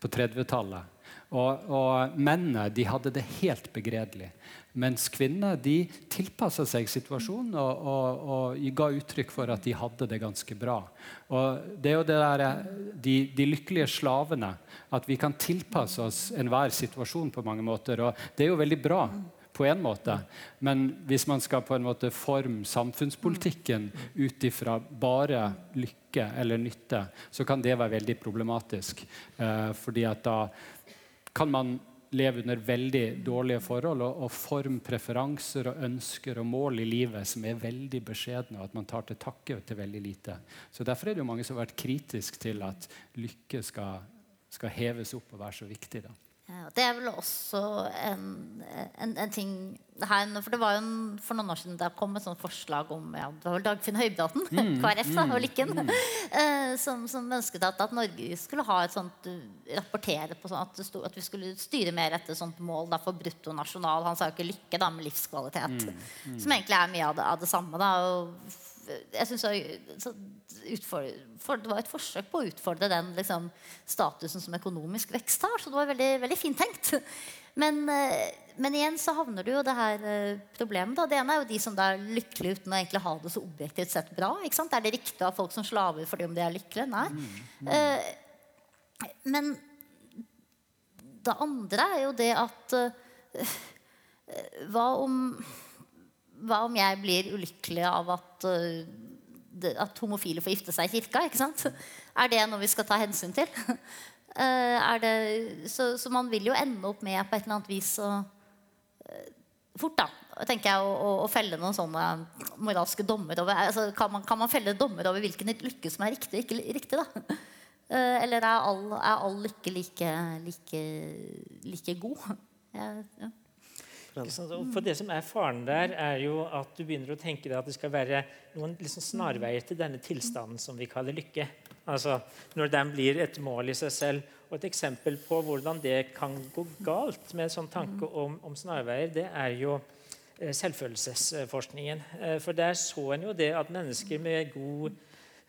på 30-tallet. Og, og, mennene de hadde det helt begredelig. Mens kvinner de tilpassa seg situasjonen og, og, og, ga uttrykk for at de hadde det ganske bra. Og det er jo det der, de, de, lykkelige slavene. At vi kan tilpasse oss enhver situasjon på mange måter. Og det er jo veldig bra på en måte. Men hvis man skal på en måte forme samfunnspolitikken ut ifra bare lykke eller nytte, så kan det være veldig problematisk. Eh, fordi at da kan man leve under veldig dårlige forhold og, og forme preferanser og ønsker og mål i livet som er veldig beskjedne, og at man tar til takke til veldig lite. Så Derfor er det jo mange som har vært kritiske til at lykke skal, skal heves opp og være så viktig. da. Det er vel også en, en, en, ting her, For det var jo en, for noen år siden det kom et sånt forslag om ja, det var vel Dagfinn Høybråten, mm, KrF da, og mm, Lykken, mm. eh, som, som, ønsket at, at, Norge skulle ha et sånt uh, rapportere på sånt, at, stod, at, vi skulle styre mer etter sånt mål da, for bruttonasjonal Han sa jo ikke lykke, da, men livskvalitet. Mm, mm. Som egentlig er mye av det, av det samme. da, og jeg synes Det var et forsøk på å utfordre den liksom, statusen som økonomisk vekst har. Så det var veldig, veldig fint tenkt. Men, eh, men, igjen så havner du jo det her eh, problemet. Da. Det ene er jo de som er lykkelige uten å egentlig ha det så objektivt sett bra. Er det riktig av folk som slaver fordi om de er lykkelige? Nei. Mm, mm. Eh, men det andre er jo det at Hva om hva om jeg blir ulykkelig av at, uh, at homofile får gifte seg i kirka? ikke sant? Er det noe vi skal ta hensyn til? uh, det, så, så, man vil jo ende opp med på et eller annet vis å uh, Fort, da, tenker jeg, å, å, å, felle noen sånne moralske dommer over altså, kan, man, kan, man, felle dommer over hvilken lykke som er riktig ikke riktig? da? Eh, eller er all, er all lykke like, like, like god? Jeg, ja. For det som er Faren der, er jo at du begynner å tenke deg at det skal være noen liksom snarveier til denne tilstanden som vi kaller lykke. Altså Når den blir et mål i seg selv. Og Et eksempel på hvordan det kan gå galt med en sånn tanke om, om snarveier, det er jo eh, selvfølelsesforskningen. Eh, for der så en jo det at mennesker med god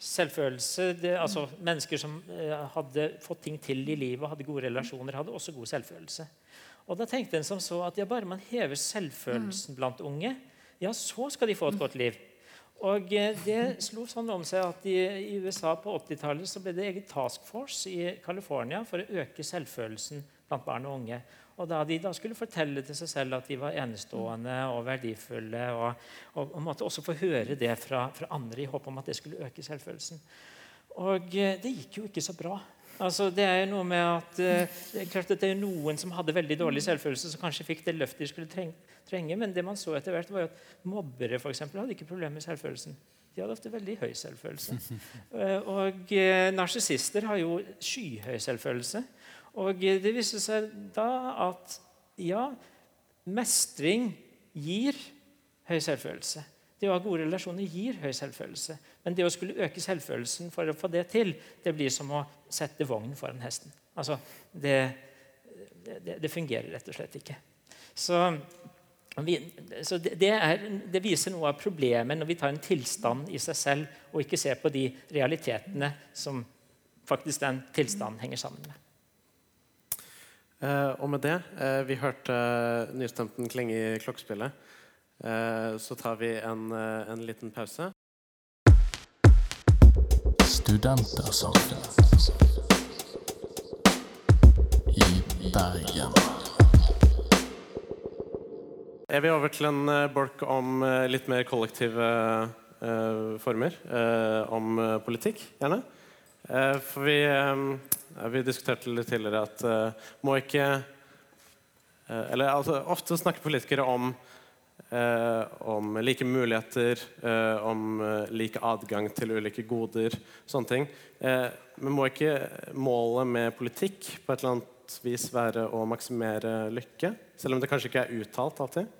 selvfølelse det, altså Mennesker som eh, hadde fått ting til i livet og hadde gode relasjoner, hadde også god selvfølelse. Og da tenkte en som så at ja, bare man hever selvfølelsen blant unge, ja, så skal de få et godt liv. Og eh, Det slo sånn om seg at i, i USA på 80-tallet ble det egen task force i California for å øke selvfølelsen blant barn og unge. Og Da de da skulle fortelle til seg selv at de var enestående og verdifulle, og, og, og måtte også få høre det fra, fra andre i håp om at det skulle øke selvfølelsen. Og eh, det gikk jo ikke så bra. Altså, det er jo noe med at uh, det er klart at det er noen som hadde veldig dårlig selvfølelse, som kanskje fikk det løftet de skulle trenge, men det man så etter hvert var jo at mobbere for eksempel, hadde ikke problemer med selvfølelsen. De hadde ofte veldig høy selvfølelse. Uh, og uh, narsissister har jo skyhøy selvfølelse. Og det viste seg da at ja, mestring gir høy selvfølelse. Det å ha gode relasjoner gir høy selvfølelse. Men det å skulle øke selvfølelsen for å få det til, det blir som å sette vogn foran hesten. Altså, det, det, det fungerer rett og slett ikke. Så, vi, så det, er, det, viser noe av problemet når vi tar en tilstand i seg selv og ikke ser på de realitetene som faktisk den tilstanden henger sammen med. Eh, og med det eh, Vi hørte nystemten klinge i klokkespillet. Eh, så tar vi en, eh, en liten pause. Studentersamfunnet i Bergen. Jeg vil over til en eh, bolk om litt mer kollektive former? Om politikk, gjerne. For vi, vi diskuterte litt tidligere at må ikke Eller altså, ofte snakker politikere om om like muligheter, eh, om like adgang til ulike goder, sånne ting. Eh, men må ikke målet med politikk på et eller annet vis være å maksimere lykke? Selv om det kanskje ikke er uttalt alltid?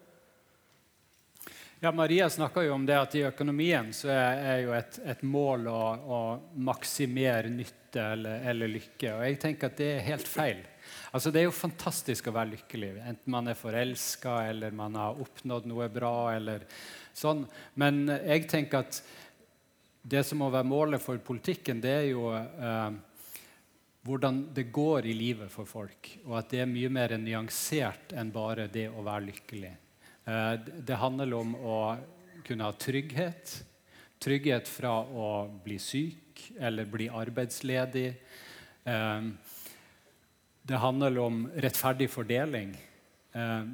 Ja, Maria snakka jo om det at i økonomien så er jo et, et mål å, å, maksimere nytte eller, eller lykke. Og jeg tenker at det er helt feil. Altså, det er jo fantastisk å være lykkelig, enten man er forelska eller man har oppnådd noe bra. eller sånn. Men jeg tenker at det som må være målet for politikken, det er jo eh, hvordan det går i livet for folk. Og at det er mye mer nyansert enn bare det å være lykkelig. Eh, det handler om å kunne ha trygghet. Trygghet fra å bli syk eller bli arbeidsledig. Eh, det handler om rettferdig fordeling. Eh,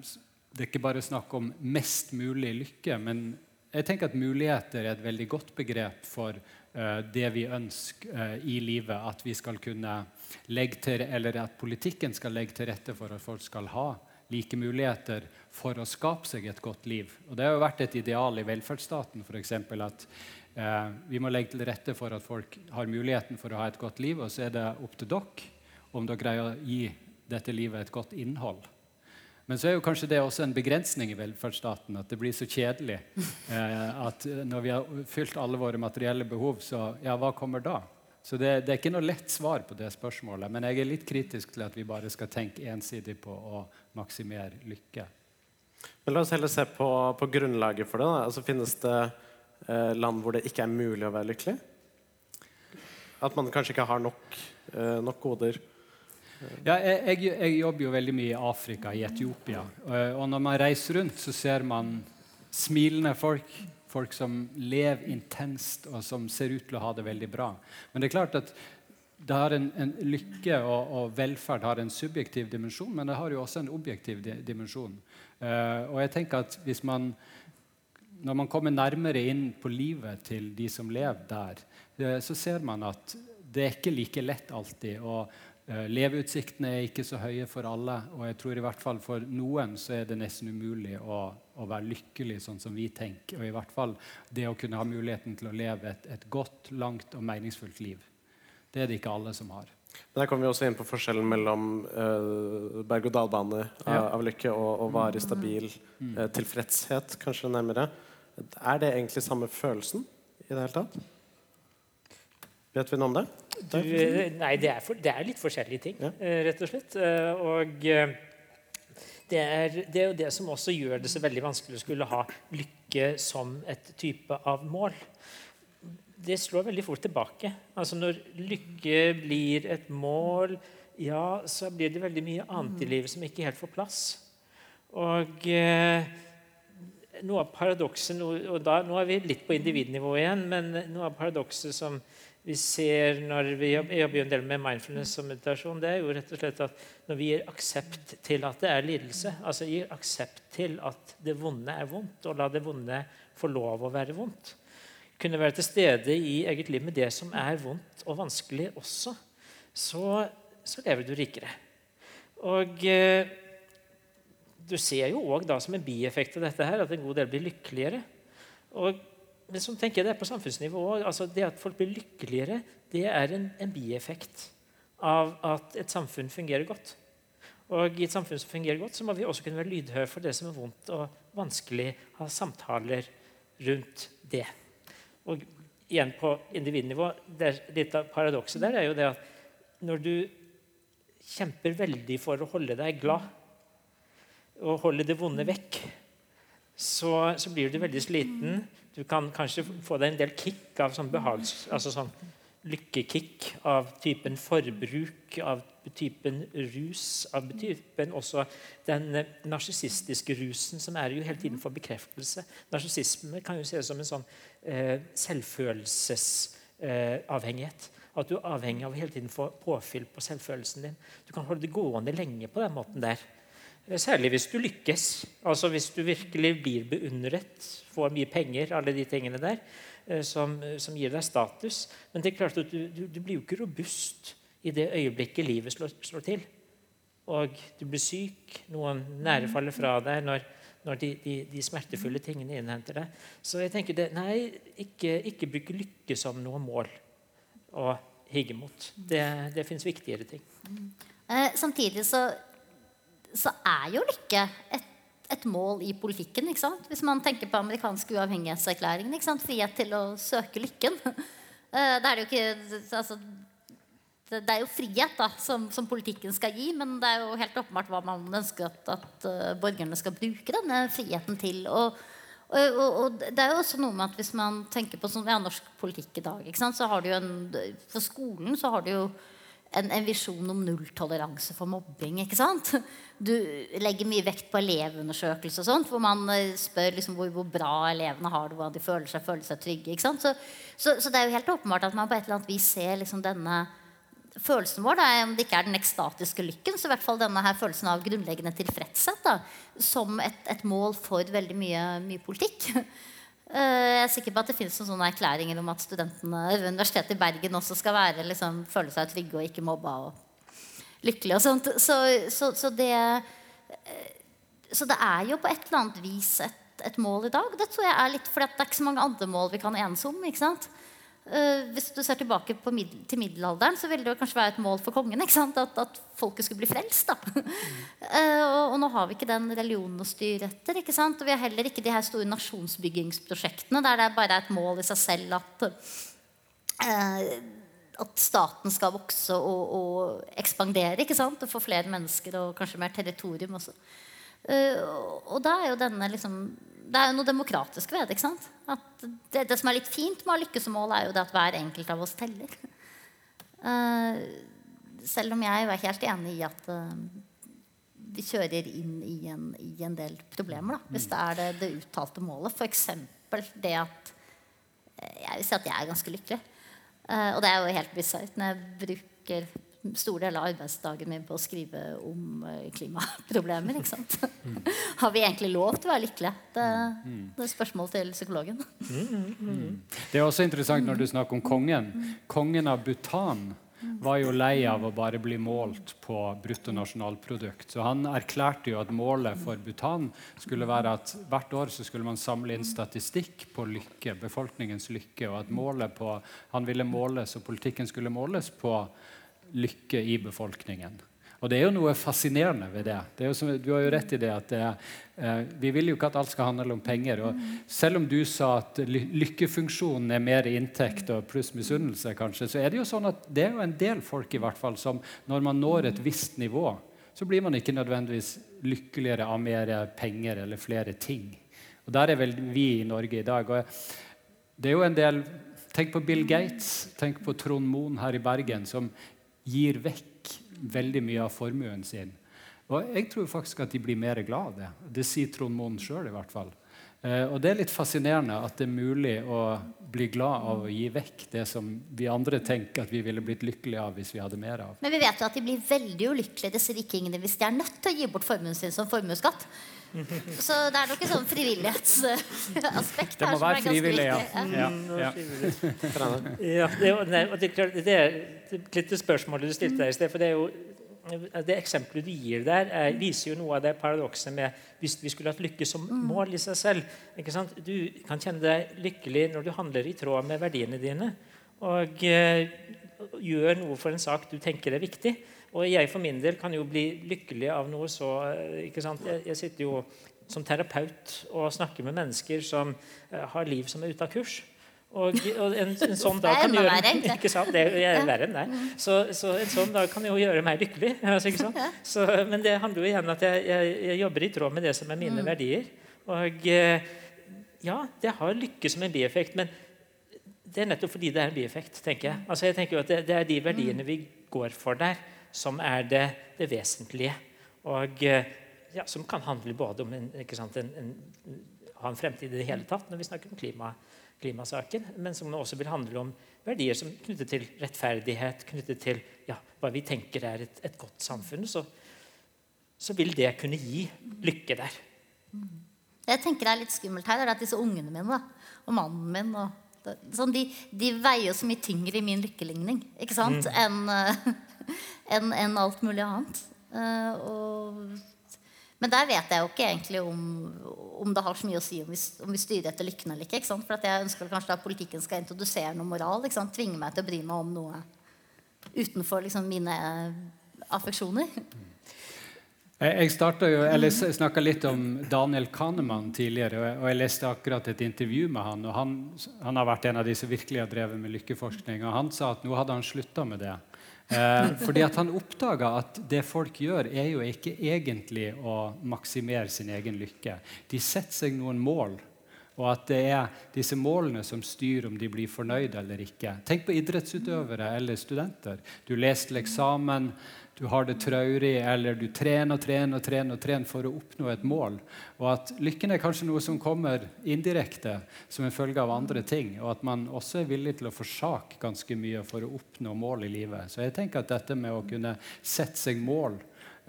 det er ikke bare snakk om mest mulig lykke, men jeg tenker at muligheter er et veldig godt begrep for eh, det vi ønsker eh, i livet. At vi skal kunne legge til, eller at politikken skal legge til rette for at folk skal ha like muligheter for å skape seg et godt liv. Og Det har jo vært et ideal i velferdsstaten for eksempel, at vi må legge til rette for at folk har muligheten for å ha et godt liv, og så er det opp til dere om dere greier å gi dette livet et godt innhold. Men så er jo kanskje det også en begrensning i velferdsstaten. At det blir så kjedelig. Eh, at når vi har fylt alle våre materielle behov, så ja, hva kommer da? Så det, det, er ikke noe lett svar på det spørsmålet. Men jeg er litt kritisk til at vi bare skal tenke ensidig på å maksimere lykke. Men La oss heller se på, på grunnlaget for det. Da. Altså, finnes det eh, land hvor det ikke er mulig å være lykkelig? At man kanskje ikke har nok, eh, nok goder? Ja, jeg, jeg, jobber jo veldig mye i Afrika, i Etiopia. Og når man reiser rundt, så ser man smilende folk. Folk som lever intenst, og som ser ut til å ha det veldig bra. Men det er klart at det har en, en lykke og, og, velferd har en subjektiv dimensjon, men det har jo også en objektiv di dimensjon. Uh, og jeg tenker at hvis man når man kommer nærmere inn på livet til de som lever der, uh, så ser man at det er ikke like lett alltid. Og Eh, leveutsiktene er ikke så høye for alle, og jeg tror i hvert fall for noen så er det nesten umulig å, å, være lykkelig sånn som vi tenker. Og i hvert fall det å kunne ha muligheten til å leve et, et godt, langt og meningsfullt liv. Det er det ikke alle som har. Men Der kommer vi også inn på forskjellen mellom uh, berg-og-dal-bane av, Ja. av lykke og, og varig stabil eh, tilfredshet, kanskje nærmere. Er det egentlig samme følelsen i det hele tatt? Vet vi noe om det? Du, nei, det er, for, det er litt forskjellige ting, Ja. eh, rett og slett. Eh, Og eh, det er, det er jo det som også gjør det så veldig vanskelig å skulle ha lykke som et type av mål. Det slår veldig fort tilbake. Altså Når lykke blir et mål, ja, så blir det veldig mye annet i livet som ikke helt får plass. Og eh, noe av paradokset og da, nå er vi litt på individnivå igjen, men noe av paradokset som vi ser når vi jobb- jobber jo en del med mindfulness og meditasjon, det er jo rett og slett at når vi gir aksept til at det er lidelse, altså gir aksept til at det vonde er vondt, og la det vonde få lov å være vondt, kunne være til stede i eget liv med det som er vondt og vanskelig også, så, så lever du rikere. Og eh, du ser jo òg som en bieffekt av dette her, at en god del blir lykkeligere. Og, men så tenker jeg det er på samfunnsnivå òg. altså Det at folk blir lykkeligere, det er en, en bieffekt av at et samfunn fungerer godt. Og i et samfunn som fungerer godt, så må vi også kunne være lydhøre for det som er vondt og vanskelig, ha samtaler rundt det. Og igjen på individnivå, det er litt av paradokset der er jo det at når du kjemper veldig for å holde deg glad og holde det vonde vekk, så, så blir du veldig sliten. Du kan kanskje få deg en del kick av sånn behags... Altså sånn lykkekick av typen forbruk, av typen rus, av typen også den eh, narsissistiske rusen som er jo hele tiden for bekreftelse. Narsissisme kan jo ses som en sånn eh, selvfølelsesavhengighet. at du er avhengig av å hele tiden få påfyll på selvfølelsen din. Du kan holde det gående lenge på den måten der. Særlig hvis du lykkes. Altså Hvis du virkelig blir beundret, får mye penger, alle de tingene der, eh, som, som gir deg status. Men det er klart at du, du, du blir jo ikke robust i det øyeblikket livet slår, slår til. Og du blir syk, noen nære faller fra deg når, når de, de, de smertefulle tingene innhenter deg. Så jeg tenker det, nei, ikke, ikke bruke lykke som noe mål å higge mot. Det, det fins viktigere ting. Eh, samtidig så, så er jo lykke et, et mål i politikken. ikke sant? Hvis man tenker på amerikansk uavhengighetserklæringen. ikke sant? Frihet til å søke lykken. Eh, det er jo ikke altså, det, er jo frihet da, som, som politikken skal gi, men det er jo helt åpenbart hva man ønsker at, at eh, borgerne skal bruke denne friheten til. Og, og, og, og det er jo også noe med at Hvis man tenker på sånn, ja, norsk politikk i dag, så har du jo en, for skolen så har du jo en, en visjon om nulltoleranse for mobbing. ikke sant? Du legger mye vekt på elevundersøkelser, og sånt, hvor man eh, spør liksom hvor, hvor bra elevene har det, hvordan de føler seg, føler seg trygge. ikke sant? Så, så, så det er jo helt åpenbart at man på et eller annet vis ser liksom denne følelsen vår, da, om det ikke er den ekstatiske lykken, så i hvert fall denne her følelsen av grunnleggende tilfredshet da, som et, et mål for veldig mye, mye politikk. Eh, Jeg er sikker på at det finnes noen sånne erklæringer om at studentene ved Universitetet i Bergen også skal være, liksom, føle seg trygge og ikke mobba og lykkelige og sånt. Så, så, så, det, eh, så det er jo på et eller annet vis et, et mål i dag. Det tror jeg er litt fordi det er ikke så mange andre mål vi kan enes om. ikke sant? Eh, hvis du ser tilbake på middel, til middelalderen, så ville det kanskje være et mål for kongen? At, at folket skulle bli frelst. da. Eh, og, og nå har vi ikke den religionen å styre etter. Og vi har heller ikke de her store nasjonsbyggingsprosjektene der det bare er et mål i seg selv at, eh, at staten skal vokse og, og ekspandere og få flere mennesker og kanskje mer territorium også. Og da er jo denne liksom det er jo noe demokratisk ved det. ikke sant? Det, det som er litt fint med å ha lykkesmål, er jo det at hver enkelt av oss teller. Uh, selv om jeg er helt enig i at uh, vi kjører inn i en, i en del problemer. Da, hvis det er det, det uttalte målet. F.eks. det at eh, Jeg vil si at jeg er ganske lykkelig. Uh, og det er jo helt bisart når jeg bruker store del av arbeidsdagen min på å skrive om eh, klimaproblemer. ikke sant? Har vi egentlig lov til å være lykkelige? Det, det er spørsmål til psykologen. Det er også interessant når du snakker om kongen. Kongen av Bhutan var jo lei av å bare bli målt på bruttonasjonalprodukt. Så han erklærte jo at målet for Bhutan skulle være at hvert år så skulle man samle inn statistikk på lykke, befolkningens lykke, og at målet på, han ville måles, og politikken skulle måles på lykke i befolkningen. Og det er jo noe fascinerende ved det. det som, du har jo rett i det at det, eh, Vi vil jo ikke at alt skal handle om penger. og Selv om du sa at lykkefunksjonen er mer inntekt og pluss misunnelse, kanskje, så er det jo sånn at det er jo en del folk i hvert fall som når man når et visst nivå, så blir man ikke nødvendigvis lykkeligere av mer penger eller flere ting. Og Der er vel vi i Norge i dag. og det er jo en del, Tenk på Bill Gates, tenk på Trond Moen her i Bergen, som gir vekk veldig mye av formuen sin. Og jeg tror faktisk at de blir mer glad av det. Det sier Trond Moen sjøl i hvert fall. Eh, og det er litt fascinerende at det er mulig å bli glad av å gi vekk det som vi andre tenker at vi ville blitt lykkelige av hvis vi hadde mer av. Men vi vet jo at de blir veldig ulykkelige disse rikingene hvis de er nødt til å gi bort formuen sin som formuesskatt. Så det er nok et sånn frivillighetsaspekt Det må være frivillig, ja. ja, ja. ja det, nei, det, det, er litt det spørsmålet du stilte der i sted. for det er jo det eksempelet du gir der, er, viser jo noe av det paradokset med hvis vi skulle hatt lykke som mål i seg selv. Du kan kjenne deg lykkelig når du handler i tråd med verdiene dine. Og eh, gjør noe for en sak du tenker er viktig. Og jeg for min del kan jo bli lykkelig av noe så eh, ikke sant? Jeg, jeg sitter jo som terapeut og snakker med mennesker som uh, har liv som er ute av kurs. Og, og en, en, sånn dag kan gjøre ikke sant? Det er verre enn det. Så, så, en sånn dag kan jo gjøre meg lykkelig. Altså, så, men det handler jo igjen om at jeg, jeg, jeg, jobber i tråd med det som er mine mm. verdier. Og eh, ja, det har lykke som en bieffekt, men det er nettopp fordi det er en bieffekt. tenker jeg. Altså, jeg tenker jo at det, det er de verdiene vi går for der som er det, det vesentlige. Og eh, ja, som kan handle både om en, sant, en, en, ha en fremtid i det hele tatt når vi snakker om klima, klimasaken, men som også vil handle om verdier som knyttet til rettferdighet, knyttet til ja, hva vi tenker er et, et godt samfunn. Så, så, vil det kunne gi lykke der. Jeg tenker det er litt skummelt her, er at disse ungene mine da, og mannen min og sånn, de, de, veier så mye tyngre i min lykkeligning ikke sant? Mm. enn uh, enn en alt mulig annet. Uh, og, men der vet jeg jo ikke egentlig om, om, det har så mye å si om vi, om vi styrer etter lykken eller ikke. ikke For jeg ønsker kanskje at politikken skal introdusere noe moral. Tvinge meg til å bry meg om noe utenfor liksom, mine affeksjoner. Jeg, jeg snakka litt om Daniel Kahneman tidligere. og Jeg leste akkurat et intervju med han. og Han, han har vært en av de som virkelig har drevet med lykkeforskning. og Han sa at nå hadde han slutta med det. Eh, fordi at han oppdaga at det folk gjør, er jo ikke egentlig å maksimere sin egen lykke. De setter seg noen mål, og at det er disse målene som styrer om de blir fornøyd eller ikke. Tenk på idrettsutøvere eller studenter. Du leser til eksamen, du har det traurig, eller du trener og trener og trener, trener for å oppnå et mål. Og at lykken er kanskje noe som kommer indirekte som en følge av andre ting. Og at man også er villig til å forsake ganske mye for å oppnå mål i livet. Så jeg tenker at dette med å kunne sette seg mål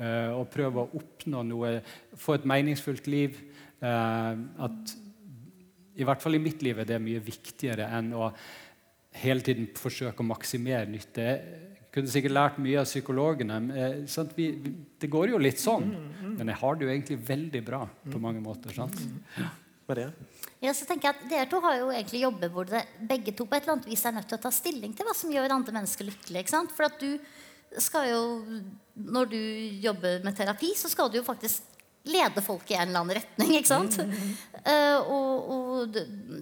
uh, og prøve å oppnå noe, få et meningsfullt liv uh, At i hvert fall i mitt liv er det mye viktigere enn å hele tiden forsøke å maksimere nytte kunne sikkert lært mye av psykologene. Eh, vi, det går jo litt sånn. Mm, mm. Men jeg har det jo egentlig veldig bra på mange måter. sant? Ja. Ja, så tenker jeg at Dere to har jo egentlig jobber hvor det begge to på et eller annet vis er nødt til å ta stilling til hva som gjør andre mennesker lykkelige. ikke sant? For at du skal jo, Når du jobber med terapi, så skal du jo faktisk lede folk i en eller annen retning. ikke sant? Mm. Uh, og, og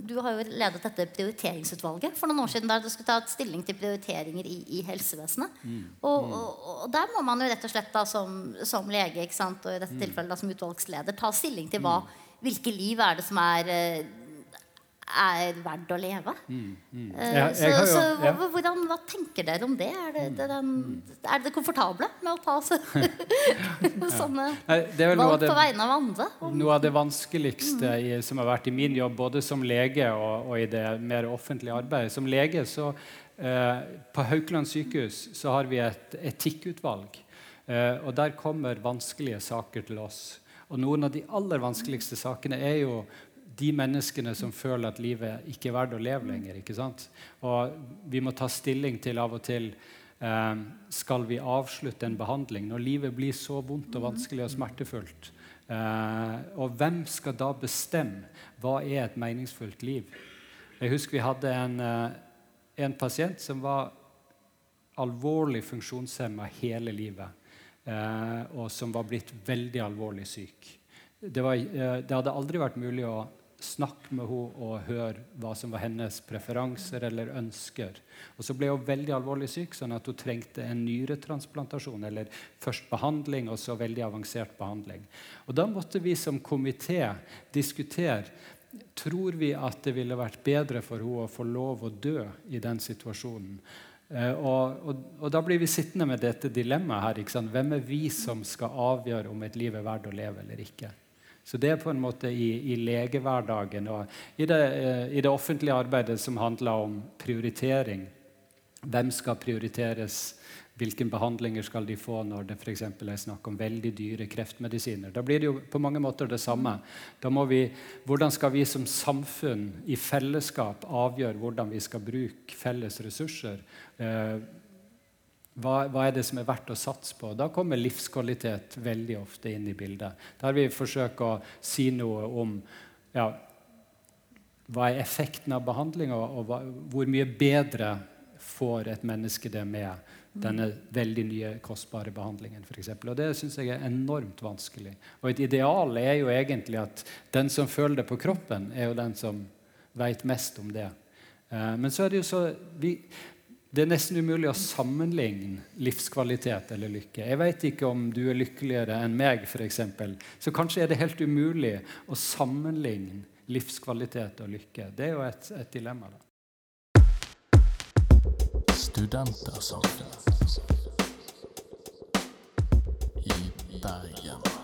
du, har jo ledet dette prioriteringsutvalget for noen år siden der du skulle ta stilling til prioriteringer i, i helsevesenet. Mm. Og, og, og, der må man jo rett og slett da som, som lege og i dette tilfellet da som utvalgsleder ta stilling til hva, hvilke liv er det som er uh, er verdt å leve. Mm, mm. Jeg så, så ja. hvordan, hva tenker dere om det? Er, det, mm, det den, er komfortable med å ta så, sånne Nei, valg på vegne av andre? Noe av det vanskeligste mm. i, som har vært i min jobb, både som lege og, og i det mer offentlige arbeidet Som lege så eh, På Haukeland sykehus så har vi et etikkutvalg. Eh, og der kommer vanskelige saker til oss. Og noen av de aller vanskeligste sakene er jo de menneskene som føler at livet ikke er verdt å leve lenger. ikke sant? Og vi må ta stilling til av og til Eh, skal vi avslutte en behandling når livet blir så vondt og vanskelig og smertefullt? Eh, og hvem skal da bestemme hva er et meningsfullt liv? Jeg husker vi hadde en, eh, en pasient som var alvorlig funksjonshemma hele livet, eh, og som var blitt veldig alvorlig syk. Det, var, eh, det hadde aldri vært mulig å snakke med henne og høre hva som var hennes preferanser eller ønsker. Og Så ble hun veldig alvorlig syk, sånn at hun trengte en nyretransplantasjon. Eller først behandling, og så veldig avansert behandling. Og Da måtte vi som komité diskutere tror vi at det ville vært bedre for henne å få lov å dø i den situasjonen. Eh, og, og, og, Da blir vi sittende med dette dilemmaet her. Hvem er vi som skal avgjøre om et liv er verdt å leve eller ikke? Så det er på en måte i, i legehverdagen og i det, eh, i det, offentlige arbeidet som handler om prioritering. Hvem skal prioriteres? Hvilke behandlinger skal de få når det for er snakk om veldig dyre kreftmedisiner? Da blir det jo på mange måter det samme. Da må vi, hvordan skal vi som samfunn i fellesskap avgjøre hvordan vi skal bruke felles ressurser? Eh, hva, hva, er det som er verdt å satse på? Da kommer livskvalitet veldig ofte inn i bildet. Der vi forsøker å si noe om ja, hva er effekten av behandlinga, og, hva, hvor mye bedre får et menneske det med denne veldig nye, kostbare behandlingen. For eksempel. og Det syns jeg er enormt vanskelig. Og Et ideal er jo egentlig at den som føler det på kroppen, er jo den som vet mest om det. Eh, men så er det jo så vi, det er nesten umulig å sammenligne livskvalitet eller lykke. Jeg vet ikke om du er lykkeligere enn meg, f.eks. Så kanskje er det helt umulig å sammenligne livskvalitet og lykke. Det er jo et, et dilemma. da. Studentersamfunnet i Bergen.